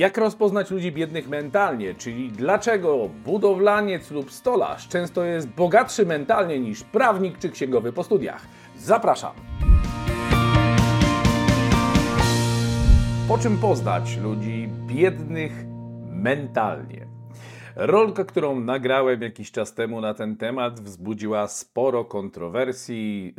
Jak rozpoznać ludzi biednych mentalnie, czyli dlaczego budowlaniec lub stolarz często jest bogatszy mentalnie niż prawnik czy księgowy po studiach? Zapraszam! Po czym poznać ludzi biednych mentalnie? Rolka, którą nagrałem jakiś czas temu na ten temat, wzbudziła sporo kontrowersji,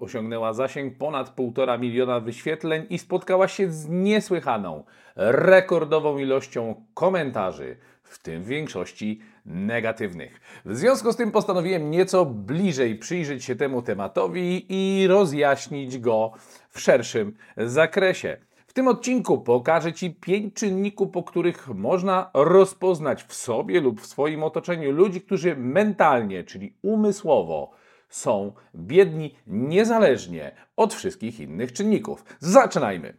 osiągnęła zasięg ponad 1,5 miliona wyświetleń i spotkała się z niesłychaną, rekordową ilością komentarzy, w tym w większości negatywnych. W związku z tym postanowiłem nieco bliżej przyjrzeć się temu tematowi i rozjaśnić go w szerszym zakresie. W tym odcinku pokażę Ci pięć czynników, po których można rozpoznać w sobie lub w swoim otoczeniu ludzi, którzy mentalnie, czyli umysłowo, są biedni niezależnie od wszystkich innych czynników. Zaczynajmy.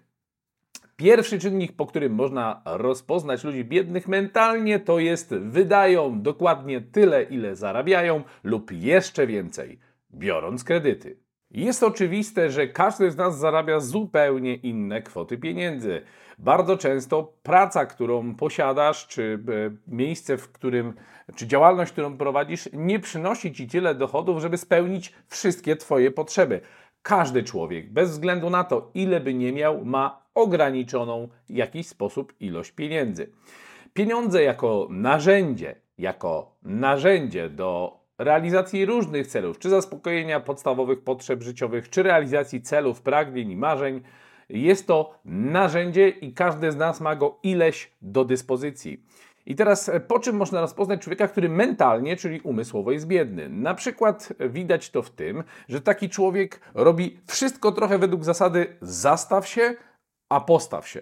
Pierwszy czynnik, po którym można rozpoznać ludzi biednych mentalnie, to jest wydają dokładnie tyle, ile zarabiają lub jeszcze więcej, biorąc kredyty. Jest oczywiste, że każdy z nas zarabia zupełnie inne kwoty pieniędzy. Bardzo często praca, którą posiadasz, czy e, miejsce, w którym, czy działalność, którą prowadzisz, nie przynosi ci tyle dochodów, żeby spełnić wszystkie Twoje potrzeby. Każdy człowiek, bez względu na to, ile by nie miał, ma ograniczoną w jakiś sposób ilość pieniędzy. Pieniądze jako narzędzie, jako narzędzie do realizacji różnych celów, czy zaspokojenia podstawowych potrzeb życiowych, czy realizacji celów, pragnień i marzeń. Jest to narzędzie i każdy z nas ma go ileś do dyspozycji. I teraz e, po czym można rozpoznać człowieka, który mentalnie, czyli umysłowo jest biedny? Na przykład widać to w tym, że taki człowiek robi wszystko trochę według zasady zastaw się, a postaw się.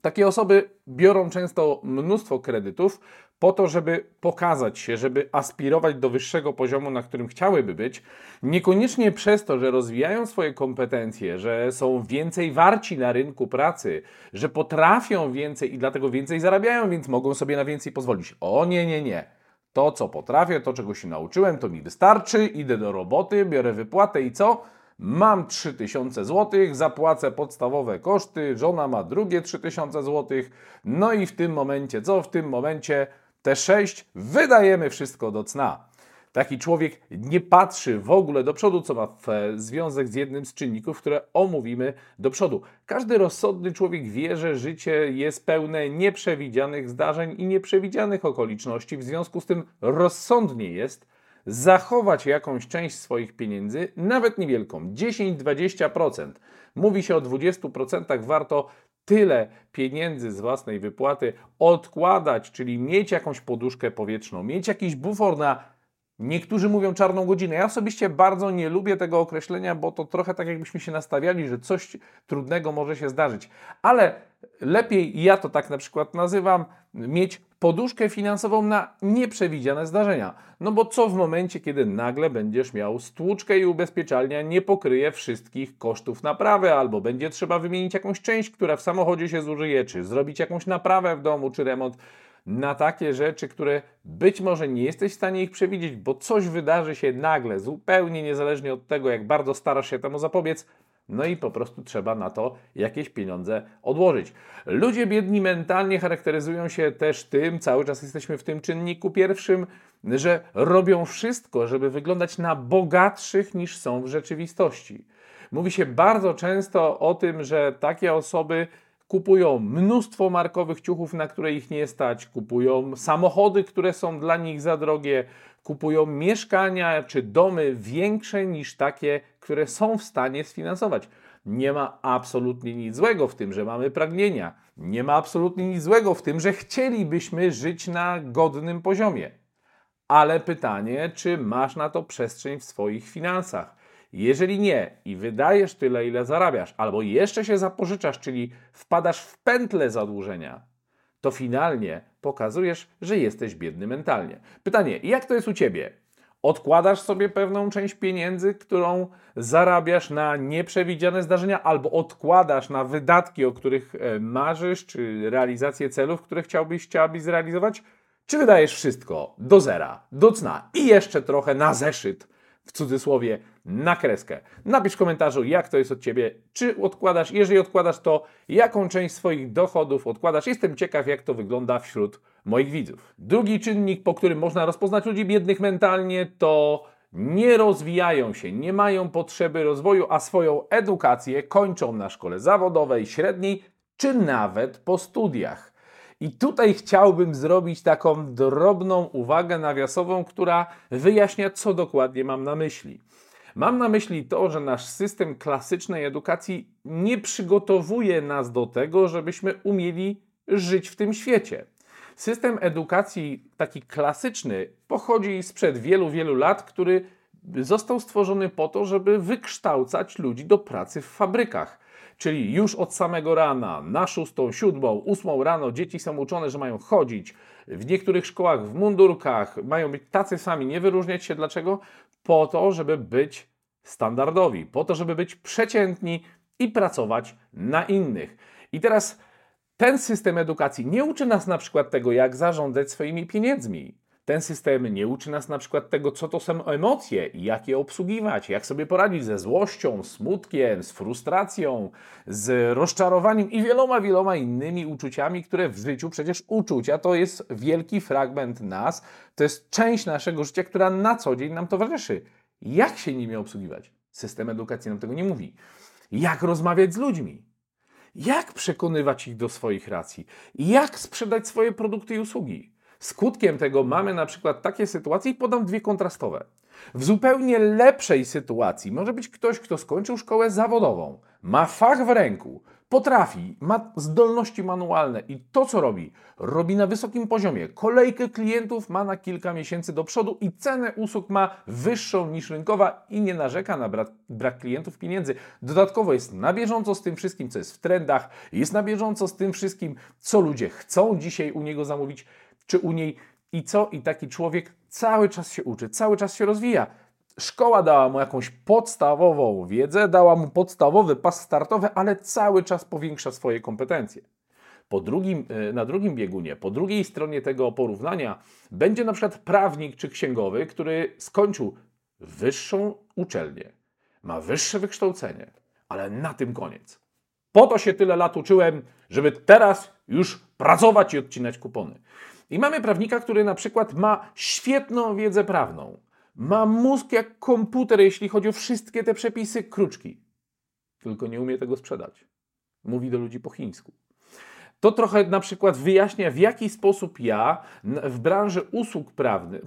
Takie osoby biorą często mnóstwo kredytów po to, żeby pokazać się, żeby aspirować do wyższego poziomu, na którym chciałyby być, niekoniecznie przez to, że rozwijają swoje kompetencje, że są więcej warci na rynku pracy, że potrafią więcej i dlatego więcej zarabiają, więc mogą sobie na więcej pozwolić. O nie, nie, nie. To, co potrafię, to, czego się nauczyłem, to mi wystarczy, idę do roboty, biorę wypłatę i co? Mam 3000 zł, zapłacę podstawowe koszty, żona ma drugie 3000 zł. No i w tym momencie, co w tym momencie? Te 6 wydajemy wszystko do cna. Taki człowiek nie patrzy w ogóle do przodu, co ma związek z jednym z czynników, które omówimy do przodu. Każdy rozsądny człowiek wie, że życie jest pełne nieprzewidzianych zdarzeń i nieprzewidzianych okoliczności. W związku z tym rozsądnie jest zachować jakąś część swoich pieniędzy, nawet niewielką, 10-20%. Mówi się o 20%, warto tyle pieniędzy z własnej wypłaty odkładać, czyli mieć jakąś poduszkę powietrzną, mieć jakiś bufor na Niektórzy mówią czarną godzinę. Ja osobiście bardzo nie lubię tego określenia, bo to trochę tak jakbyśmy się nastawiali, że coś trudnego może się zdarzyć. Ale lepiej, ja to tak na przykład nazywam, mieć poduszkę finansową na nieprzewidziane zdarzenia. No bo co w momencie, kiedy nagle będziesz miał stłuczkę i ubezpieczalnia nie pokryje wszystkich kosztów naprawy, albo będzie trzeba wymienić jakąś część, która w samochodzie się zużyje, czy zrobić jakąś naprawę w domu, czy remont na takie rzeczy, które być może nie jesteś w stanie ich przewidzieć, bo coś wydarzy się nagle, zupełnie niezależnie od tego, jak bardzo starasz się temu zapobiec. No i po prostu trzeba na to jakieś pieniądze odłożyć. Ludzie biedni mentalnie charakteryzują się też tym, cały czas jesteśmy w tym czynniku pierwszym, że robią wszystko, żeby wyglądać na bogatszych niż są w rzeczywistości. Mówi się bardzo często o tym, że takie osoby kupują mnóstwo markowych ciuchów, na które ich nie stać, kupują samochody, które są dla nich za drogie, kupują mieszkania czy domy większe niż takie, które są w stanie sfinansować. Nie ma absolutnie nic złego w tym, że mamy pragnienia. Nie ma absolutnie nic złego w tym, że chcielibyśmy żyć na godnym poziomie. Ale pytanie, czy masz na to przestrzeń w swoich finansach? Jeżeli nie i wydajesz tyle, ile zarabiasz, albo jeszcze się zapożyczasz, czyli wpadasz w pętlę zadłużenia, to finalnie pokazujesz, że jesteś biedny mentalnie. Pytanie, jak to jest u ciebie? Odkładasz sobie pewną część pieniędzy, którą zarabiasz na nieprzewidziane zdarzenia, albo odkładasz na wydatki, o których e, marzysz, czy realizację celów, które chciałbyś, chciałabyś zrealizować? Czy wydajesz wszystko do zera, do cna i jeszcze trochę na zeszyt, w cudzysłowie na kreskę. Napisz w komentarzu, jak to jest od Ciebie, czy odkładasz, jeżeli odkładasz to, jaką część swoich dochodów odkładasz. Jestem ciekaw, jak to wygląda wśród moich widzów. Drugi czynnik, po którym można rozpoznać ludzi biednych mentalnie, to nie rozwijają się, nie mają potrzeby rozwoju, a swoją edukację kończą na szkole zawodowej, średniej, czy nawet po studiach. I tutaj chciałbym zrobić taką drobną uwagę nawiasową, która wyjaśnia, co dokładnie mam na myśli. Mam na myśli to, że nasz system klasycznej edukacji nie przygotowuje nas do tego, żebyśmy umieli żyć w tym świecie. System edukacji taki klasyczny pochodzi sprzed wielu, wielu lat, który został stworzony po to, żeby wykształcać ludzi do pracy w fabrykach. Czyli już od samego rana, na szóstą, siódmą, ósmą rano dzieci są uczone, że mają chodzić w niektórych szkołach w mundurkach, mają być tacy sami, nie wyróżniać się. Dlaczego? Po to, żeby być standardowi, po to, żeby być przeciętni i pracować na innych. I teraz ten system edukacji nie uczy nas na przykład tego, jak zarządzać swoimi pieniędzmi. Ten system nie uczy nas na przykład tego, co to są emocje i jak je obsługiwać, jak sobie poradzić ze złością, smutkiem, z frustracją, z rozczarowaniem i wieloma, wieloma innymi uczuciami, które w życiu przecież uczucia to jest wielki fragment nas, to jest część naszego życia, która na co dzień nam towarzyszy. Jak się nimi obsługiwać? System edukacji nam tego nie mówi. Jak rozmawiać z ludźmi? Jak przekonywać ich do swoich racji? Jak sprzedać swoje produkty i usługi? Skutkiem tego mamy na przykład takie sytuacje, i podam dwie kontrastowe. W zupełnie lepszej sytuacji może być ktoś, kto skończył szkołę zawodową, ma fach w ręku, potrafi, ma zdolności manualne i to, co robi, robi na wysokim poziomie. Kolejkę klientów ma na kilka miesięcy do przodu i cenę usług ma wyższą niż rynkowa i nie narzeka na brak, brak klientów pieniędzy. Dodatkowo jest na bieżąco z tym wszystkim, co jest w trendach, jest na bieżąco z tym wszystkim, co ludzie chcą dzisiaj u niego zamówić, czy u niej. I co? I taki człowiek cały czas się uczy, cały czas się rozwija. Szkoła dała mu jakąś podstawową wiedzę, dała mu podstawowy pas startowy, ale cały czas powiększa swoje kompetencje. Po drugim, e, na drugim biegunie, po drugiej stronie tego porównania, będzie na przykład prawnik czy księgowy, który skończył wyższą uczelnię, ma wyższe wykształcenie, ale na tym koniec. Po to się tyle lat uczyłem, żeby teraz już pracować i odcinać kupony. I mamy prawnika, który na przykład ma świetną wiedzę prawną, ma mózg jak komputer, jeśli chodzi o wszystkie te przepisy, kruczki. Tylko nie umie tego sprzedać. Mówi do ludzi po chińsku. To trochę na przykład wyjaśnia, w jaki sposób ja w branży usług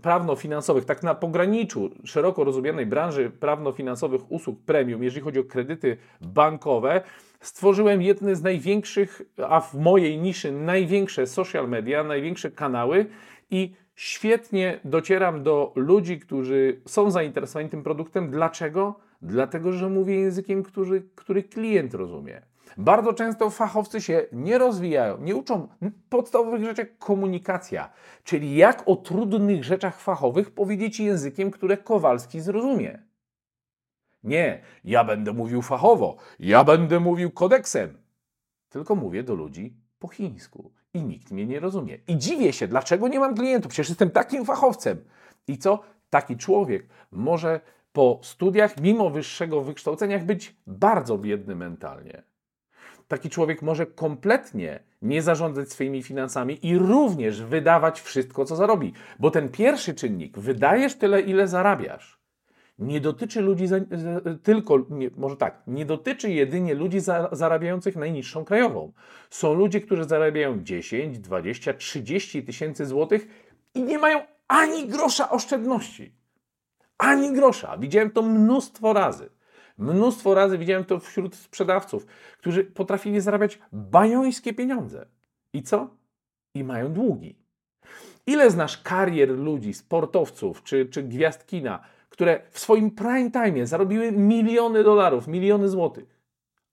prawno-finansowych, tak na pograniczu szeroko rozumianej branży prawno-finansowych usług premium, jeżeli chodzi o kredyty bankowe, stworzyłem jedne z największych, a w mojej niszy największe social media, największe kanały i świetnie docieram do ludzi, którzy są zainteresowani tym produktem. Dlaczego? Dlatego, że mówię językiem, który, który klient rozumie. Bardzo często fachowcy się nie rozwijają, nie uczą podstawowych rzeczy jak komunikacja, czyli jak o trudnych rzeczach fachowych powiedzieć językiem, które Kowalski zrozumie. Nie, ja będę mówił fachowo, ja będę mówił kodeksem. Tylko mówię do ludzi po chińsku i nikt mnie nie rozumie. I dziwię się, dlaczego nie mam klientów, przecież jestem takim fachowcem. I co? Taki człowiek może po studiach, mimo wyższego wykształcenia, być bardzo biedny mentalnie. Taki człowiek może kompletnie nie zarządzać swoimi finansami i również wydawać wszystko, co zarobi. Bo ten pierwszy czynnik, wydajesz tyle, ile zarabiasz nie dotyczy ludzi za, tylko, nie, może tak, nie dotyczy jedynie ludzi za, zarabiających najniższą krajową. Są ludzie, którzy zarabiają 10, 20, 30 tysięcy złotych i nie mają ani grosza oszczędności. Ani grosza. Widziałem to mnóstwo razy. Mnóstwo razy widziałem to wśród sprzedawców, którzy potrafili zarabiać bajońskie pieniądze. I co? I mają długi. Ile znasz karier ludzi, sportowców czy, czy gwiazd kina, które w swoim prime time zarobiły miliony dolarów, miliony złotych,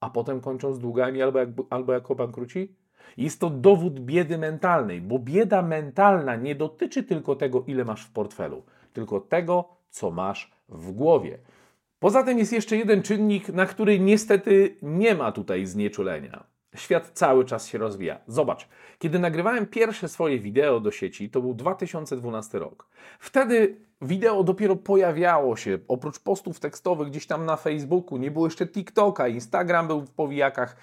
a potem kończą z długami albo, jak, albo jako bankruci? Jest to dowód biedy mentalnej, bo bieda mentalna nie dotyczy tylko tego, ile masz w portfelu, tylko tego, co masz w głowie. Poza tym jest jeszcze jeden czynnik, na który niestety nie ma tutaj znieczulenia. Świat cały czas się rozwija. Zobacz, kiedy nagrywałem pierwsze swoje wideo do sieci, to był 2012 rok. Wtedy wideo dopiero pojawiało się, oprócz postów tekstowych gdzieś tam na Facebooku, nie było jeszcze TikToka, Instagram był w powijakach.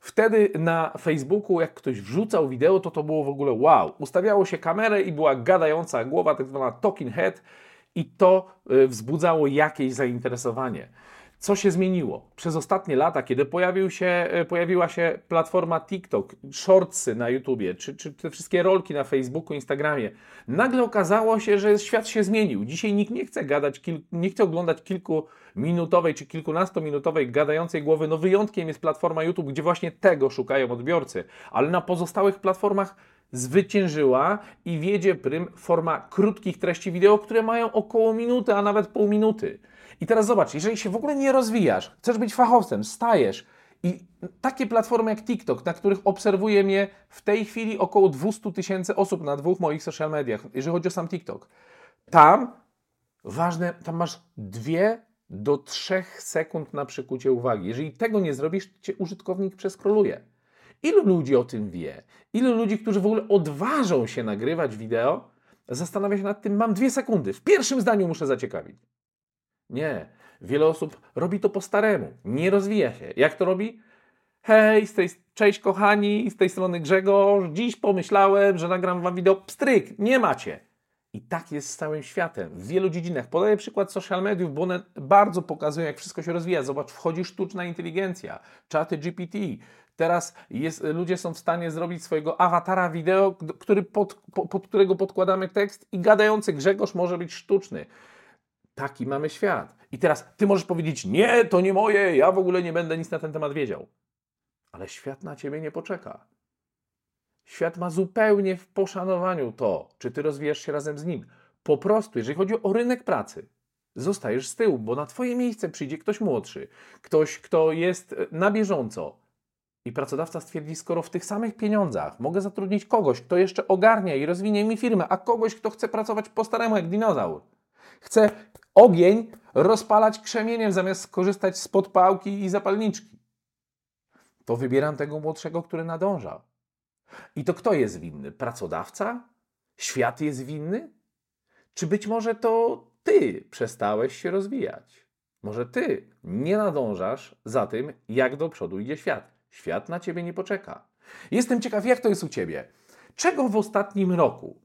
Wtedy na Facebooku, jak ktoś wrzucał wideo, to to było w ogóle wow. Ustawiało się kamerę i była gadająca głowa, tak zwana talking head, i to y, wzbudzało jakieś zainteresowanie. Co się zmieniło? Przez ostatnie lata, kiedy pojawił się, e, pojawiła się platforma TikTok, shortsy na YouTubie, czy, czy te wszystkie rolki na Facebooku, Instagramie, nagle okazało się, że świat się zmienił. Dzisiaj nikt nie chce gadać, nie chce oglądać kilkuminutowej czy kilkunastominutowej gadającej głowy. No wyjątkiem jest platforma YouTube, gdzie właśnie tego szukają odbiorcy, ale na pozostałych platformach zwyciężyła i wiedzie prym forma krótkich treści wideo, które mają około minuty, a nawet pół minuty. I teraz zobacz, jeżeli się w ogóle nie rozwijasz, chcesz być fachowcem, stajesz i takie platformy jak TikTok, na których obserwuje mnie w tej chwili około 200 tysięcy osób na dwóch moich social mediach, jeżeli chodzi o sam TikTok, tam ważne, tam masz dwie do trzech sekund na przykucie uwagi. Jeżeli tego nie zrobisz, cię użytkownik przeskroluje. Ilu ludzi o tym wie? Ilu ludzi, którzy w ogóle odważą się nagrywać wideo, zastanawia się nad tym, mam dwie sekundy, w pierwszym zdaniu muszę zaciekawić. Nie. Wiele osób robi to po staremu, nie rozwija się. Jak to robi? Hej, z tej, cześć kochani, z tej strony Grzegorz. Dziś pomyślałem, że nagram wam wideo. Pstryk, nie macie. I tak jest z całym światem, w wielu dziedzinach. Podaję przykład social mediów, bo one bardzo pokazują, jak wszystko się rozwija. Zobacz, wchodzi sztuczna inteligencja, czaty GPT. Teraz jest, ludzie są w stanie zrobić swojego awatara wideo, który pod, pod którego podkładamy tekst i gadający Grzegorz może być sztuczny. Taki mamy świat. I teraz ty możesz powiedzieć: Nie, to nie moje, ja w ogóle nie będę nic na ten temat wiedział. Ale świat na ciebie nie poczeka. Świat ma zupełnie w poszanowaniu to, czy ty rozwijasz się razem z nim. Po prostu, jeżeli chodzi o rynek pracy, zostajesz z tyłu, bo na twoje miejsce przyjdzie ktoś młodszy, ktoś, kto jest na bieżąco. I pracodawca stwierdzi, skoro w tych samych pieniądzach mogę zatrudnić kogoś, kto jeszcze ogarnia i rozwinie mi firmę, a kogoś, kto chce pracować po staremu jak dinozaur. Chce ogień rozpalać krzemieniem zamiast skorzystać z podpałki i zapalniczki. To wybieram tego młodszego, który nadąża. I to kto jest winny? Pracodawca? Świat jest winny? Czy być może to ty przestałeś się rozwijać? Może ty nie nadążasz za tym, jak do przodu idzie świat. Świat na ciebie nie poczeka. Jestem ciekaw, jak to jest u ciebie. Czego w ostatnim roku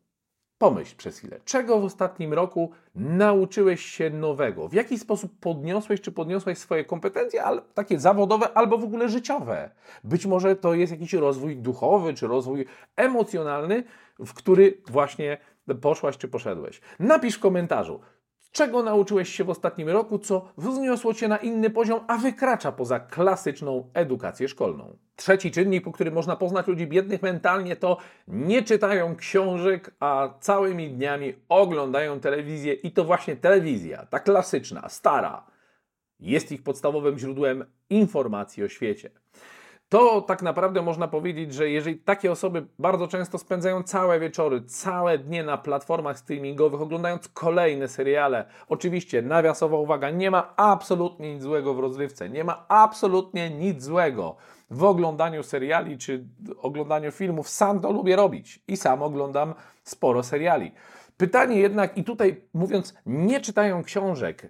Pomyśl przez chwilę, czego w ostatnim roku nauczyłeś się nowego? W jaki sposób podniosłeś czy podniosłeś swoje kompetencje, ale takie zawodowe albo w ogóle życiowe? Być może to jest jakiś rozwój duchowy czy rozwój emocjonalny, w który właśnie poszłaś czy poszedłeś. Napisz w komentarzu, Czego nauczyłeś się w ostatnim roku, co wzniosło cię na inny poziom, a wykracza poza klasyczną edukację szkolną? Trzeci czynnik, po którym można poznać ludzi biednych mentalnie, to nie czytają książek, a całymi dniami oglądają telewizję i to właśnie telewizja, ta klasyczna, stara, jest ich podstawowym źródłem informacji o świecie to tak naprawdę można powiedzieć, że jeżeli takie osoby bardzo często spędzają całe wieczory, całe dnie na platformach streamingowych, oglądając kolejne seriale, oczywiście nawiasowa uwaga, nie ma absolutnie nic złego w rozrywce, nie ma absolutnie nic złego w oglądaniu seriali czy oglądaniu filmów. Sam to lubię robić i sam oglądam sporo seriali. Pytanie jednak, i tutaj mówiąc, nie czytają książek,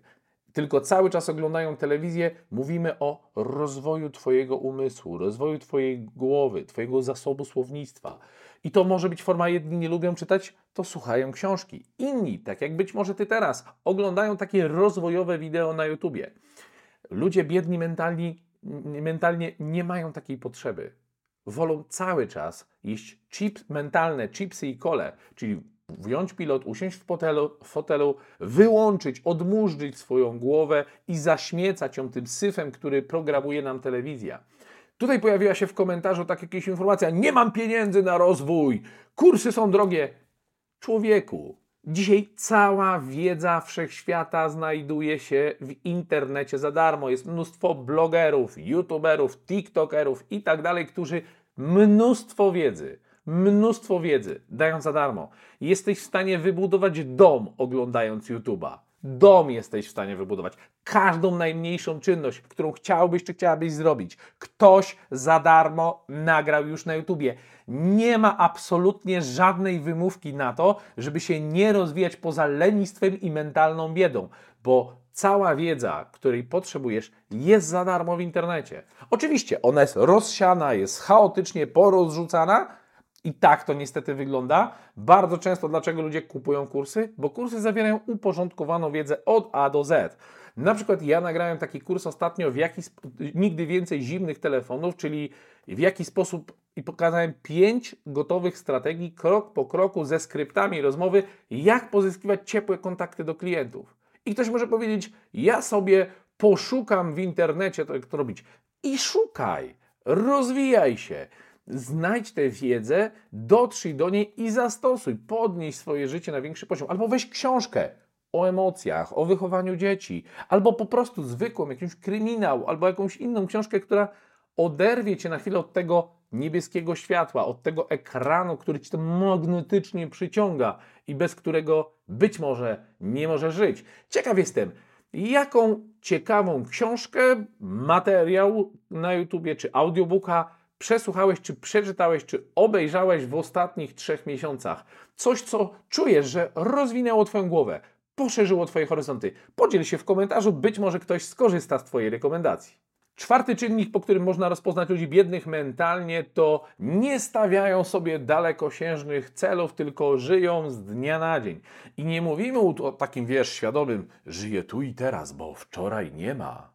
tylko cały czas oglądają telewizję, mówimy o rozwoju Twojego umysłu, rozwoju Twojej głowy, Twojego zasobu słownictwa. I to może być forma, jedni nie lubią czytać, to słuchają książki. Inni, tak jak być może Ty teraz, oglądają takie rozwojowe wideo na YouTubie. Ludzie biedni mentalni, mentalnie nie mają takiej potrzeby. Wolą cały czas jeść chips, mentalne chipsy i kole, czyli wziąć pilot, usiąść w fotelu, fotelu, wyłączyć, odmurzyć swoją głowę i zaśmiecać ją tym syfem, który programuje nam telewizja. Tutaj pojawiła się w komentarzu tak jakaś informacja: Nie mam pieniędzy na rozwój, kursy są drogie. Człowieku, dzisiaj cała wiedza wszechświata znajduje się w internecie za darmo. Jest mnóstwo blogerów, youtuberów, tiktokerów i tak dalej, którzy mnóstwo wiedzy mnóstwo wiedzy, dając za darmo. Jesteś w stanie wybudować dom oglądając YouTube'a. Dom jesteś w stanie wybudować. każdą najmniejszą czynność, którą chciałbyś czy chciałabyś zrobić. Ktoś za darmo nagrał już na YouTubie. Nie ma absolutnie żadnej wymówki na to, żeby się nie rozwijać poza lenistwem i mentalną biedą, bo cała wiedza, której potrzebujesz, jest za darmo w internecie. Oczywiście ona jest rozsiana, jest chaotycznie porozrzucana, i tak to niestety wygląda. Bardzo często dlaczego ludzie kupują kursy? Bo kursy zawierają uporządkowaną wiedzę od A do Z. Na przykład ja nagrałem taki kurs ostatnio, w jaki nigdy więcej zimnych telefonów, czyli w jaki sposób i pokazałem pięć gotowych strategii krok po kroku ze skryptami rozmowy, jak pozyskiwać ciepłe kontakty do klientów. I ktoś może powiedzieć, ja sobie poszukam w internecie to, jak to robić. I szukaj, rozwijaj się. Znajdź tę wiedzę, dotrzyj do niej i zastosuj. Podnieś swoje życie na większy poziom. Albo weź książkę o emocjach, o wychowaniu dzieci, albo po prostu zwykłą, jakiś kryminał, albo jakąś inną książkę, która oderwie cię na chwilę od tego niebieskiego światła, od tego ekranu, który ci to magnetycznie przyciąga i bez którego być może nie może żyć. Ciekaw jestem, jaką ciekawą książkę, materiał na YouTubie czy audiobooka przesłuchałeś, czy przeczytałeś, czy obejrzałeś w ostatnich trzech miesiącach. Coś, co czujesz, że rozwinęło Twoją głowę, poszerzyło Twoje horyzonty. Podziel się w komentarzu, być może ktoś skorzysta z Twojej rekomendacji. Czwarty czynnik, po którym można rozpoznać ludzi biednych mentalnie, to nie stawiają sobie dalekosiężnych celów, tylko żyją z dnia na dzień. I nie mówimy o takim, wiesz, świadomym, żyję tu i teraz, bo wczoraj nie ma,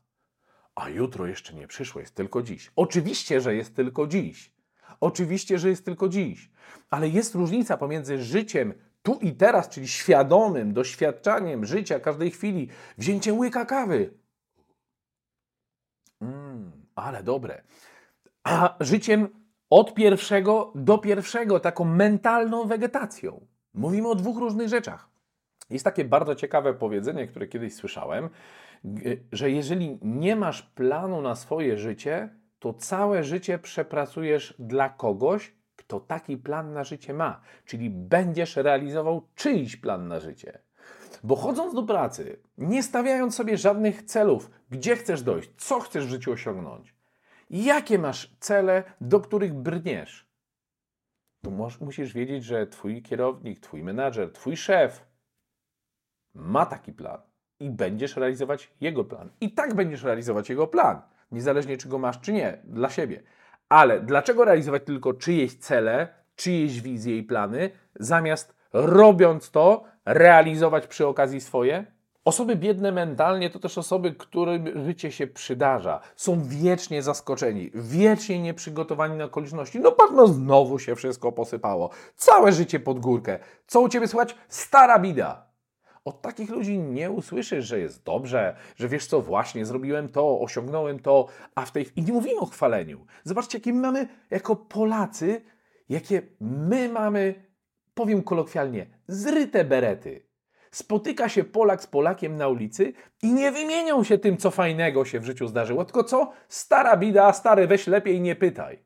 a jutro jeszcze nie przyszło, jest tylko dziś. Oczywiście, że jest tylko dziś. Oczywiście, że jest tylko dziś. Ale jest różnica pomiędzy życiem tu i teraz, czyli świadomym doświadczaniem życia każdej chwili, wzięciem łyka kawy. Mm, ale dobre. A życiem od pierwszego do pierwszego, taką mentalną wegetacją. Mówimy o dwóch różnych rzeczach. Jest takie bardzo ciekawe powiedzenie, które kiedyś słyszałem, że jeżeli nie masz planu na swoje życie, to całe życie przepracujesz dla kogoś, kto taki plan na życie ma. Czyli będziesz realizował czyjś plan na życie. Bo chodząc do pracy, nie stawiając sobie żadnych celów, gdzie chcesz dojść, co chcesz w życiu osiągnąć, jakie masz cele, do których brniesz, to musisz wiedzieć, że twój kierownik, twój menadżer, twój szef ma taki plan i będziesz realizować jego plan. I tak będziesz realizować jego plan, niezależnie czy go masz, czy nie, dla siebie. Ale dlaczego realizować tylko czyjeś cele, czyjeś wizje i plany, zamiast robiąc to, realizować przy okazji swoje? Osoby biedne mentalnie to też osoby, którym życie się przydarza. Są wiecznie zaskoczeni, wiecznie nieprzygotowani na okoliczności. No patrz, no znowu się wszystko posypało. Całe życie pod górkę. Co u Ciebie słychać? Stara bida. Od takich ludzi nie usłyszysz, że jest dobrze, że wiesz co, właśnie zrobiłem to, osiągnąłem to, a w tej i nie mówimy o chwaleniu. Zobaczcie, jakie my mamy jako Polacy, jakie my mamy, powiem kolokwialnie, zryte berety. Spotyka się Polak z Polakiem na ulicy i nie wymienią się tym, co fajnego się w życiu zdarzyło, tylko co? Stara bida, stary, weź lepiej nie pytaj.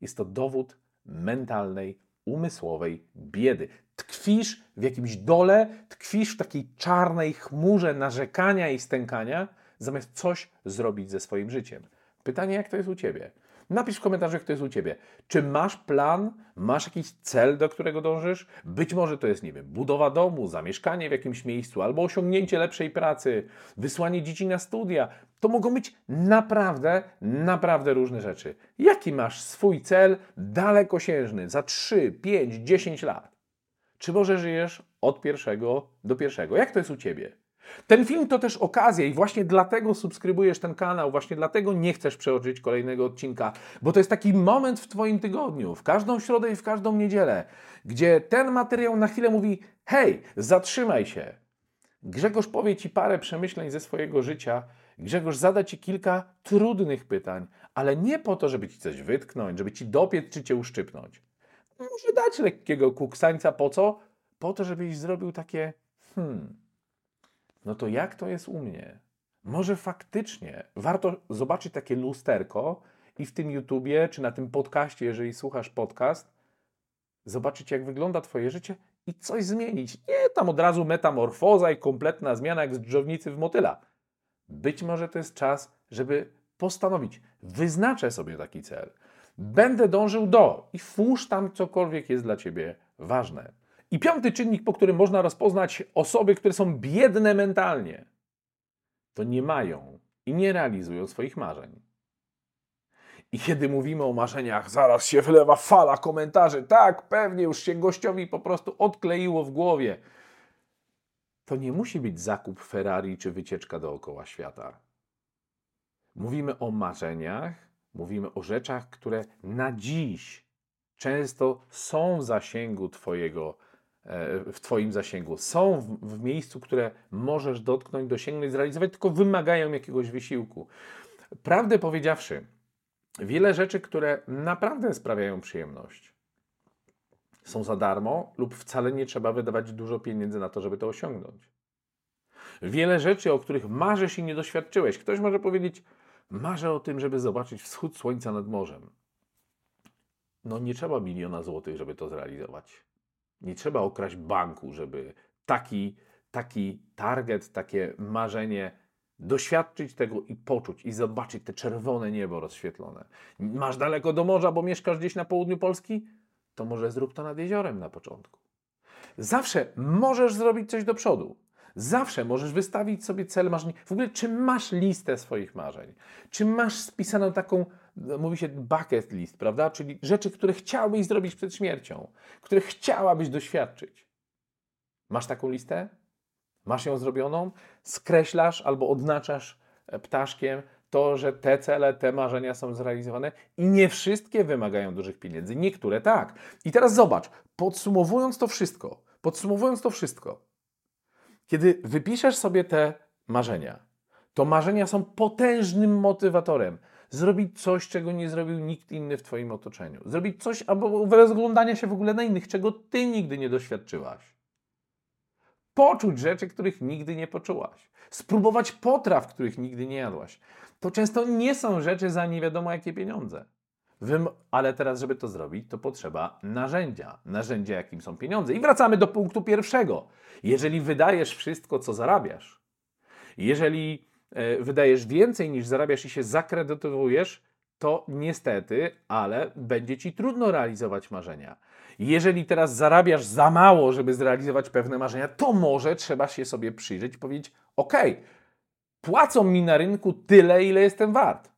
Jest to dowód mentalnej, umysłowej biedy tkwisz w jakimś dole, tkwisz w takiej czarnej chmurze narzekania i stękania, zamiast coś zrobić ze swoim życiem. Pytanie, jak to jest u ciebie? Napisz w komentarzu, jak to jest u Ciebie. Czy masz plan, masz jakiś cel, do którego dążysz? Być może to jest, nie wiem, budowa domu, zamieszkanie w jakimś miejscu, albo osiągnięcie lepszej pracy, wysłanie dzieci na studia. To mogą być naprawdę, naprawdę różne rzeczy. Jaki masz swój cel dalekosiężny za 3, 5, 10 lat? Czy może żyjesz od pierwszego do pierwszego? Jak to jest u Ciebie? Ten film to też okazja i właśnie dlatego subskrybujesz ten kanał, właśnie dlatego nie chcesz przeoczyć kolejnego odcinka, bo to jest taki moment w Twoim tygodniu, w każdą środę i w każdą niedzielę, gdzie ten materiał na chwilę mówi: hej, zatrzymaj się. Grzegorz powie Ci parę przemyśleń ze swojego życia, Grzegorz zada Ci kilka trudnych pytań, ale nie po to, żeby Ci coś wytknąć, żeby Ci dopiec czy Cię uszczypnąć może dać lekkiego kuksańca. Po co? Po to, żebyś zrobił takie, hmm, no to jak to jest u mnie? Może faktycznie warto zobaczyć takie lusterko i w tym YouTubie, czy na tym podcaście, jeżeli słuchasz podcast, zobaczyć, jak wygląda Twoje życie i coś zmienić. Nie tam od razu metamorfoza i kompletna zmiana jak z dżownicy w motyla. być może to jest czas, żeby postanowić, wyznaczę sobie taki cel. Będę dążył do i włóż tam cokolwiek jest dla ciebie ważne. I piąty czynnik, po którym można rozpoznać osoby, które są biedne mentalnie, to nie mają i nie realizują swoich marzeń. I kiedy mówimy o marzeniach, zaraz się wylewa fala komentarzy. Tak, pewnie już się gościowi po prostu odkleiło w głowie. To nie musi być zakup Ferrari czy wycieczka dookoła świata. Mówimy o marzeniach, mówimy o rzeczach, które na dziś często są w zasięgu Twojego, e, w Twoim zasięgu, są w, w miejscu, które możesz dotknąć, dosięgnąć, zrealizować, tylko wymagają jakiegoś wysiłku. Prawdę powiedziawszy, wiele rzeczy, które naprawdę sprawiają przyjemność, są za darmo lub wcale nie trzeba wydawać dużo pieniędzy na to, żeby to osiągnąć. Wiele rzeczy, o których marzysz i nie doświadczyłeś. Ktoś może powiedzieć, marzę o tym, żeby zobaczyć wschód słońca nad morzem. No nie trzeba miliona złotych, żeby to zrealizować. Nie trzeba okraść banku, żeby taki, taki target, takie marzenie doświadczyć tego i poczuć i zobaczyć te czerwone niebo rozświetlone. Masz daleko do morza, bo mieszkasz gdzieś na południu Polski? To może zrób to nad jeziorem na początku. Zawsze możesz zrobić coś do przodu. Zawsze możesz wystawić sobie cel marzeń. W ogóle, czy masz listę swoich marzeń? Czy masz spisaną taką, mówi się bucket list, prawda? Czyli rzeczy, które chciałbyś zrobić przed śmiercią, które chciałabyś doświadczyć. Masz taką listę? Masz ją zrobioną? Skreślasz albo odznaczasz e, ptaszkiem to, że te cele, te marzenia są zrealizowane i nie wszystkie wymagają dużych pieniędzy, niektóre tak. I teraz zobacz, podsumowując to wszystko, podsumowując to wszystko, kiedy wypiszesz sobie te marzenia, to marzenia są potężnym motywatorem. Zrobić coś, czego nie zrobił nikt inny w Twoim otoczeniu. Zrobić coś, albo rozglądania się w ogóle na innych, czego Ty nigdy nie doświadczyłaś. Poczuć rzeczy, których nigdy nie poczułaś. Spróbować potraw, których nigdy nie jadłaś. To często nie są rzeczy za nie wiadomo jakie pieniądze. Ale teraz, żeby to zrobić, to potrzeba narzędzia. Narzędzia, jakim są pieniądze. I wracamy do punktu pierwszego. Jeżeli wydajesz wszystko, co zarabiasz, jeżeli e, wydajesz więcej niż zarabiasz i się zakredytowujesz, to niestety, ale będzie ci trudno realizować marzenia. Jeżeli teraz zarabiasz za mało, żeby zrealizować pewne marzenia, to może trzeba się sobie przyjrzeć i powiedzieć: OK, płacą mi na rynku tyle, ile jestem wart.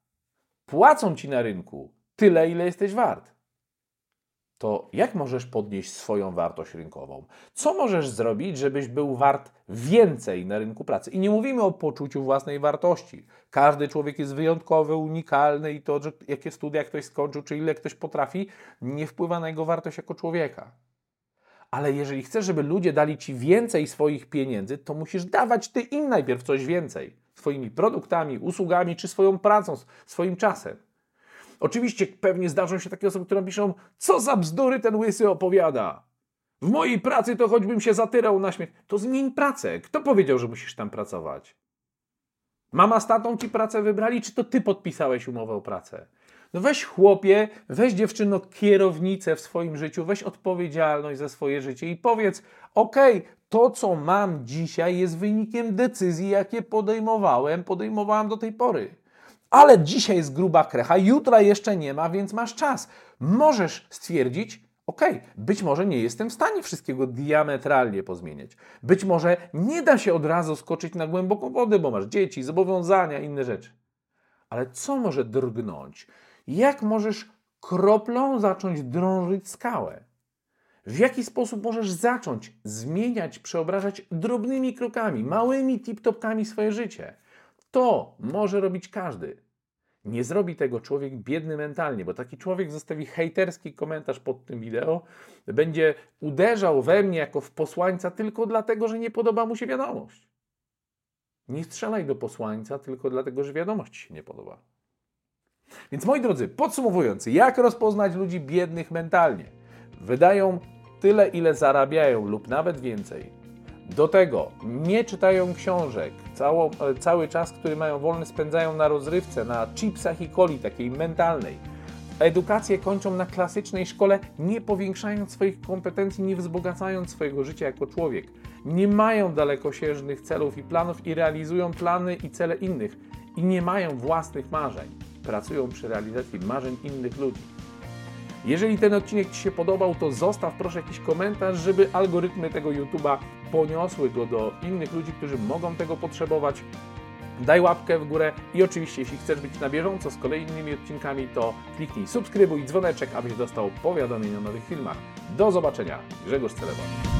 Płacą ci na rynku tyle, ile jesteś wart. To jak możesz podnieść swoją wartość rynkową? Co możesz zrobić, żebyś był wart więcej na rynku pracy? I nie mówimy o poczuciu własnej wartości. Każdy człowiek jest wyjątkowy, unikalny i to, że jakie studia ktoś skończył, czy ile ktoś potrafi, nie wpływa na jego wartość jako człowieka. Ale jeżeli chcesz, żeby ludzie dali ci więcej swoich pieniędzy, to musisz dawać ty im najpierw coś więcej. Swoimi produktami, usługami, czy swoją pracą, swoim czasem. Oczywiście pewnie zdarzą się takie osoby, które piszą, co za bzdury ten łysy opowiada. W mojej pracy to choćbym się zatyrał na śmierć. To zmień pracę. Kto powiedział, że musisz tam pracować? Mama z tatą ci pracę wybrali, czy to ty podpisałeś umowę o pracę? No weź chłopie, weź dziewczyno kierownicę w swoim życiu, weź odpowiedzialność za swoje życie i powiedz, okej, okay, to co mam dzisiaj jest wynikiem decyzji, jakie podejmowałem, podejmowałam do tej pory ale dzisiaj jest gruba krecha, jutra jeszcze nie ma, więc masz czas. Możesz stwierdzić, ok, być może nie jestem w stanie wszystkiego diametralnie pozmieniać. Być może nie da się od razu skoczyć na głęboką wodę, bo masz dzieci, zobowiązania, inne rzeczy. Ale co może drgnąć? Jak możesz kroplą zacząć drążyć skałę? W jaki sposób możesz zacząć zmieniać, przeobrażać drobnymi krokami, małymi tip-topkami swoje życie? To może robić każdy. Nie zrobi tego człowiek biedny mentalnie, bo taki człowiek zostawi hejterski komentarz pod tym wideo, będzie uderzał we mnie jako w posłańca tylko dlatego, że nie podoba mu się wiadomość. Nie strzelaj do posłańca tylko dlatego, że wiadomość się nie podoba. Więc moi drodzy, podsumowując, jak rozpoznać ludzi biednych mentalnie? Wydają tyle, ile zarabiają lub nawet więcej do tego nie czytają książek, cało, e, cały czas, który mają wolny, spędzają na rozrywce, na chipsach i coli takiej mentalnej. edukację kończą na klasycznej szkole, nie powiększając swoich kompetencji, nie wzbogacając swojego życia jako człowiek. Nie mają dalekosiężnych celów i planów i realizują plany i cele innych. I nie mają własnych marzeń. Pracują przy realizacji marzeń innych ludzi. Jeżeli ten odcinek Ci się podobał, to zostaw proszę jakiś komentarz, żeby algorytmy tego YouTube'a poniosły go do innych ludzi, którzy mogą tego potrzebować. Daj łapkę w górę i oczywiście, jeśli chcesz być na bieżąco z kolejnymi odcinkami, to kliknij subskrybuj dzwoneczek, abyś dostał powiadomienia o nowych filmach. Do zobaczenia. Grzegorz Celeban.